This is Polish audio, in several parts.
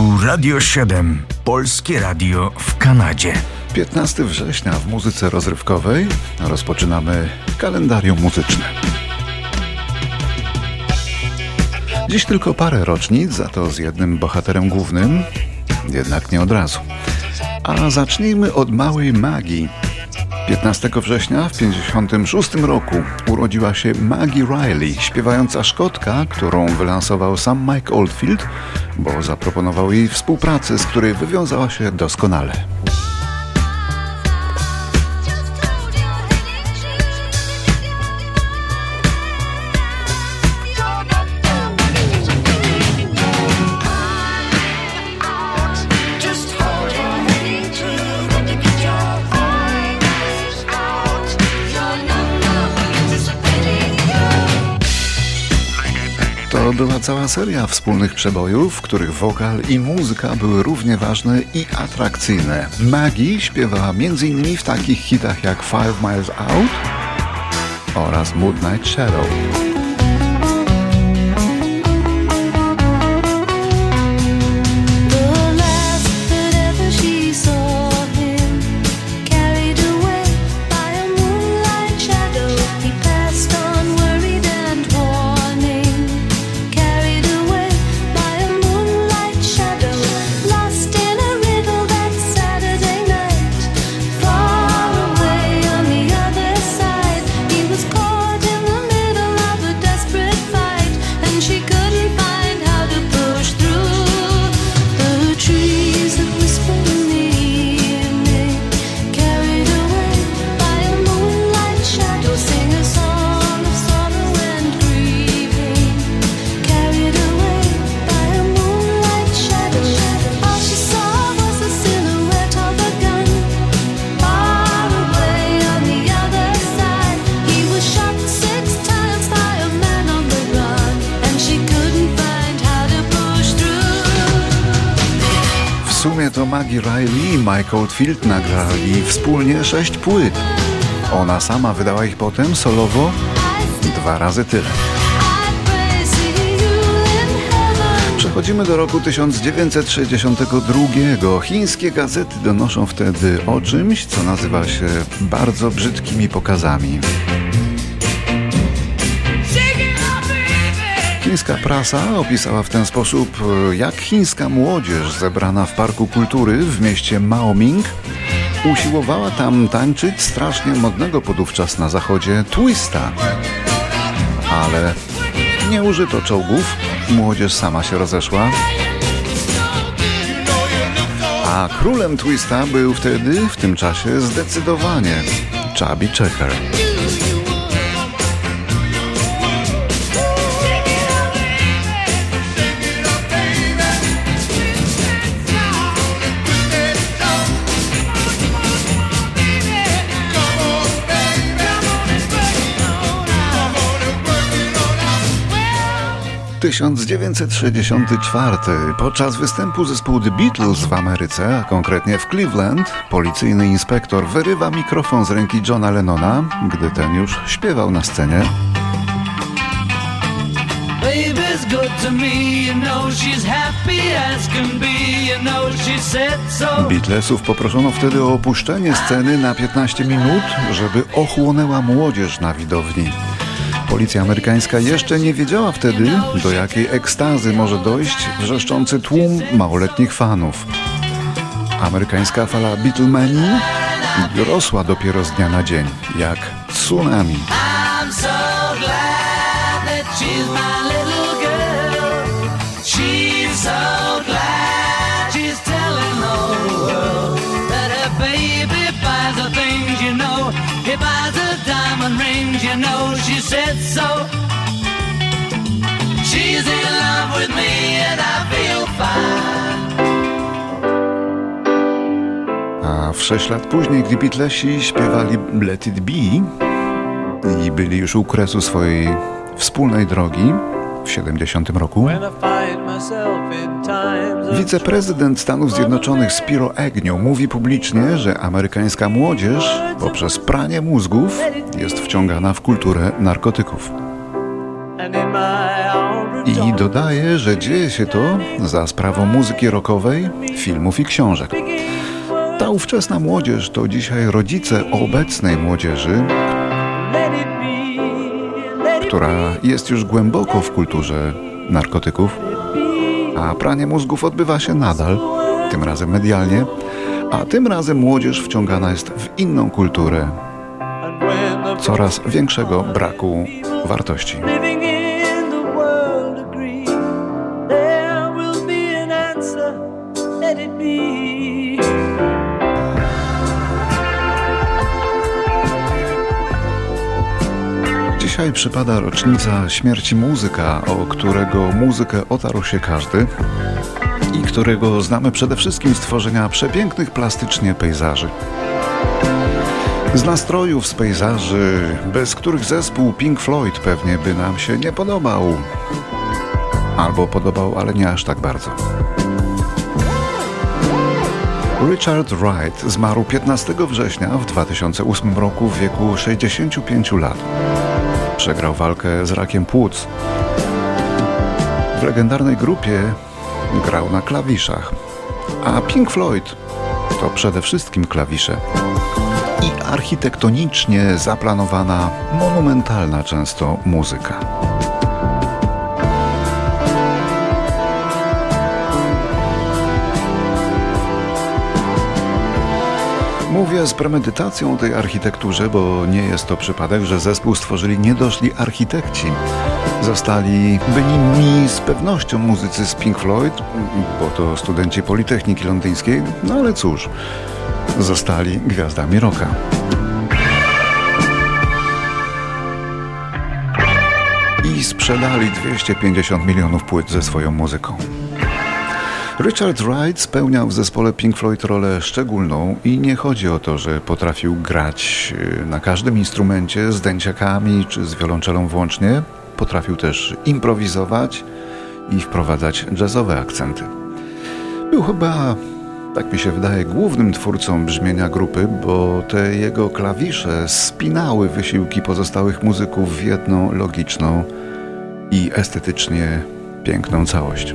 Radio 7, polskie radio w Kanadzie. 15 września w muzyce rozrywkowej rozpoczynamy kalendarium muzyczne. Dziś tylko parę rocznic, za to z jednym bohaterem głównym, jednak nie od razu. A zacznijmy od małej magii. 15 września w 1956 roku urodziła się Maggie Riley, śpiewająca Szkotka, którą wylansował sam Mike Oldfield, bo zaproponował jej współpracę, z której wywiązała się doskonale. To była cała seria wspólnych przebojów, w których wokal i muzyka były równie ważne i atrakcyjne. Maggie śpiewała m.in. w takich hitach jak Five Miles Out oraz Midnight Shadow. W sumie to Maggie Riley i Mike Oldfield nagrali wspólnie sześć płyt. Ona sama wydała ich potem solowo dwa razy tyle. Przechodzimy do roku 1962. Chińskie gazety donoszą wtedy o czymś, co nazywa się bardzo brzydkimi pokazami. Chińska prasa opisała w ten sposób, jak chińska młodzież zebrana w Parku Kultury w mieście Maoming usiłowała tam tańczyć strasznie modnego podówczas na zachodzie twista. Ale nie użyto czołgów, młodzież sama się rozeszła. A królem twista był wtedy, w tym czasie, zdecydowanie Chubby Checker. 1964. Podczas występu zespołu The Beatles w Ameryce, a konkretnie w Cleveland, policyjny inspektor wyrywa mikrofon z ręki Johna Lennona, gdy ten już śpiewał na scenie. Beatlesów poproszono wtedy o opuszczenie sceny na 15 minut, żeby ochłonęła młodzież na widowni. Policja amerykańska jeszcze nie wiedziała wtedy, do jakiej ekstazy może dojść wrzeszczący tłum małoletnich fanów. Amerykańska fala Beatlemanii rosła dopiero z dnia na dzień, jak tsunami. Said so. She's in love with me and I feel fine. A w sześć lat później, gdy Beatlesi śpiewali Let It Be i byli już u kresu swojej wspólnej drogi w 70 roku, Wiceprezydent Stanów Zjednoczonych Spiro Agnew mówi publicznie, że amerykańska młodzież poprzez pranie mózgów jest wciągana w kulturę narkotyków. I dodaje, że dzieje się to za sprawą muzyki rockowej, filmów i książek. Ta ówczesna młodzież to dzisiaj rodzice obecnej młodzieży, która jest już głęboko w kulturze narkotyków, a pranie mózgów odbywa się nadal, tym razem medialnie, a tym razem młodzież wciągana jest w inną kulturę coraz większego braku wartości. Dzisiaj przypada rocznica śmierci muzyka, o którego muzykę otarł się każdy i którego znamy przede wszystkim z tworzenia przepięknych plastycznie pejzaży. Z nastrojów, z pejzaży, bez których zespół Pink Floyd pewnie by nam się nie podobał. Albo podobał, ale nie aż tak bardzo. Richard Wright zmarł 15 września w 2008 roku w wieku 65 lat. Przegrał walkę z rakiem płuc. W legendarnej grupie grał na klawiszach, a Pink Floyd to przede wszystkim klawisze i architektonicznie zaplanowana, monumentalna często muzyka. Mówię z premedytacją o tej architekturze, bo nie jest to przypadek, że zespół stworzyli niedoszli architekci. Zostali byli mi z pewnością muzycy z Pink Floyd, bo to studenci Politechniki Londyńskiej, no ale cóż, zostali gwiazdami rocka. I sprzedali 250 milionów płyt ze swoją muzyką. Richard Wright spełniał w zespole Pink Floyd rolę szczególną i nie chodzi o to, że potrafił grać y, na każdym instrumencie z dęciakami czy z wiolonczelą włącznie. Potrafił też improwizować i wprowadzać jazzowe akcenty. Był chyba, tak mi się wydaje, głównym twórcą brzmienia grupy, bo te jego klawisze spinały wysiłki pozostałych muzyków w jedną logiczną i estetycznie piękną całość.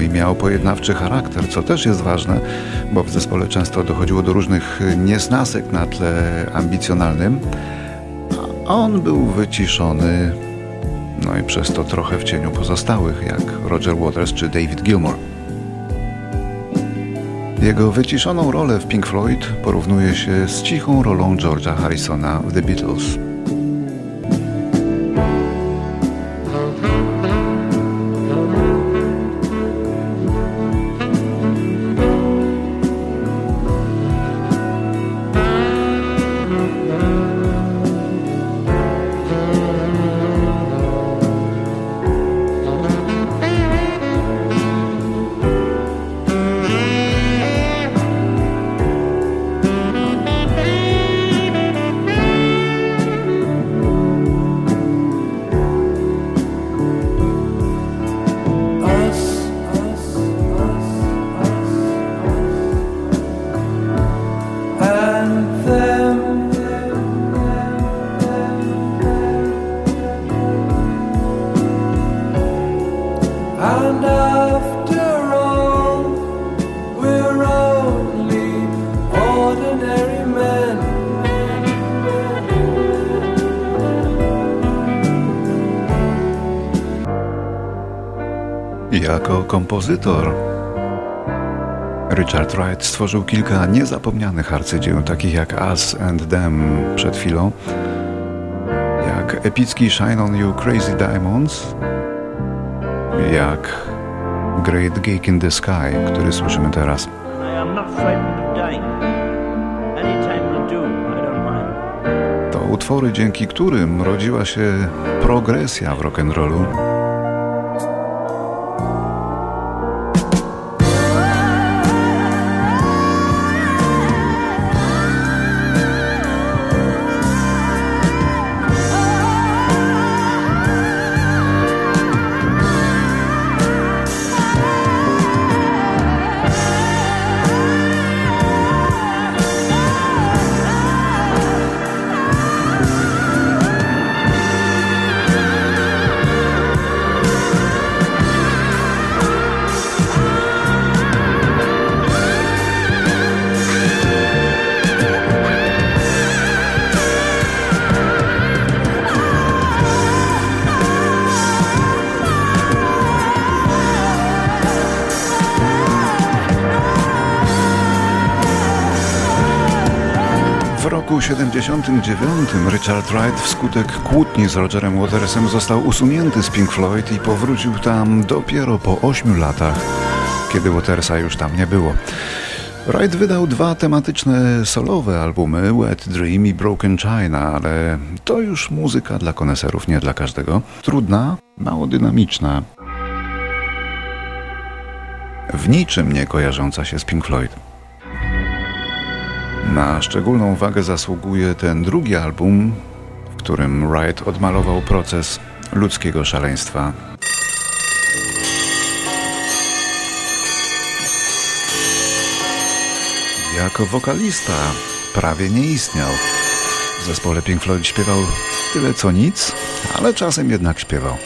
I miał pojednawczy charakter, co też jest ważne, bo w zespole często dochodziło do różnych niesnasek na tle ambicjonalnym. A on był wyciszony, no i przez to trochę w cieniu pozostałych, jak Roger Waters czy David Gilmour. Jego wyciszoną rolę w Pink Floyd porównuje się z cichą rolą George'a Harrisona w The Beatles. Jako kompozytor Richard Wright stworzył kilka niezapomnianych arcydzieł, takich jak Us and Them przed chwilą, jak epicki Shine on You Crazy Diamonds, jak Great Geek in the Sky, który słyszymy teraz. To utwory, dzięki którym rodziła się progresja w rock'n'rollu. Roku 79 Richard Wright wskutek kłótni z Rogerem Watersem został usunięty z Pink Floyd i powrócił tam dopiero po 8 latach, kiedy Watersa już tam nie było. Wright wydał dwa tematyczne solowe albumy, Wet Dream i Broken China, ale to już muzyka dla koneserów, nie dla każdego. Trudna, mało dynamiczna. W niczym nie kojarząca się z Pink Floyd. Na szczególną uwagę zasługuje ten drugi album, w którym Wright odmalował proces ludzkiego szaleństwa. Jako wokalista prawie nie istniał. W zespole Pink Floyd śpiewał tyle co nic, ale czasem jednak śpiewał.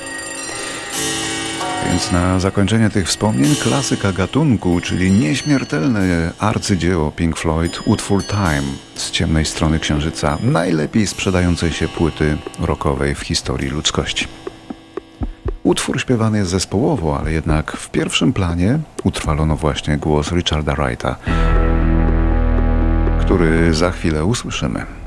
Więc na zakończenie tych wspomnień klasyka gatunku, czyli nieśmiertelne arcydzieło Pink Floyd, utwór Time z ciemnej strony księżyca, najlepiej sprzedającej się płyty rockowej w historii ludzkości. Utwór śpiewany jest zespołowo, ale jednak w pierwszym planie utrwalono właśnie głos Richarda Wrighta, który za chwilę usłyszymy.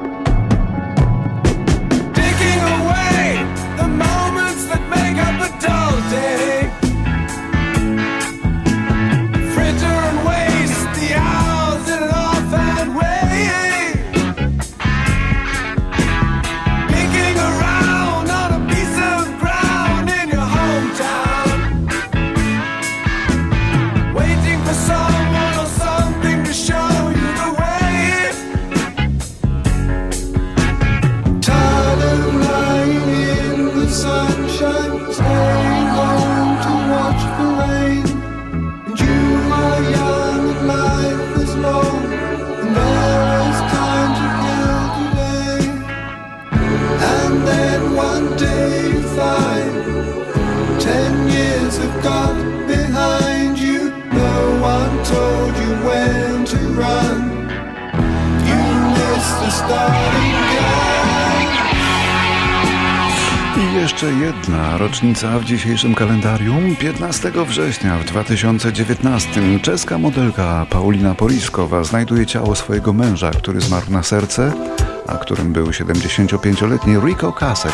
I jeszcze jedna rocznica w dzisiejszym kalendarium. 15 września w 2019 czeska modelka Paulina Poliskowa znajduje ciało swojego męża, który zmarł na serce, a którym był 75-letni Rico Kasek.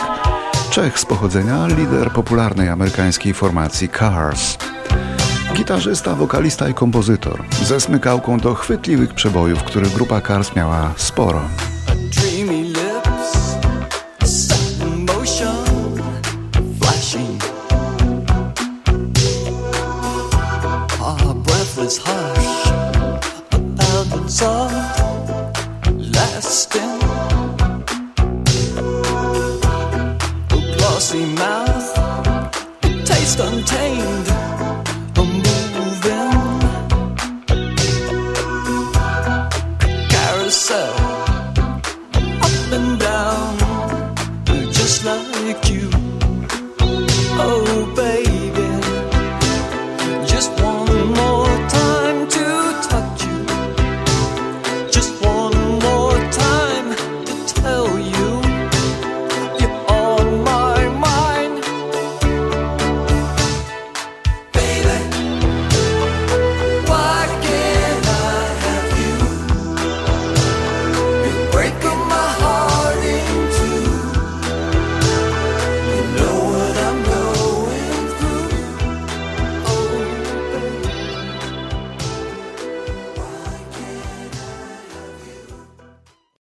Czech z pochodzenia, lider popularnej amerykańskiej formacji Cars. Gitarzysta, wokalista i kompozytor, ze smykałką do chwytliwych przebojów, których grupa Cars miała sporo. up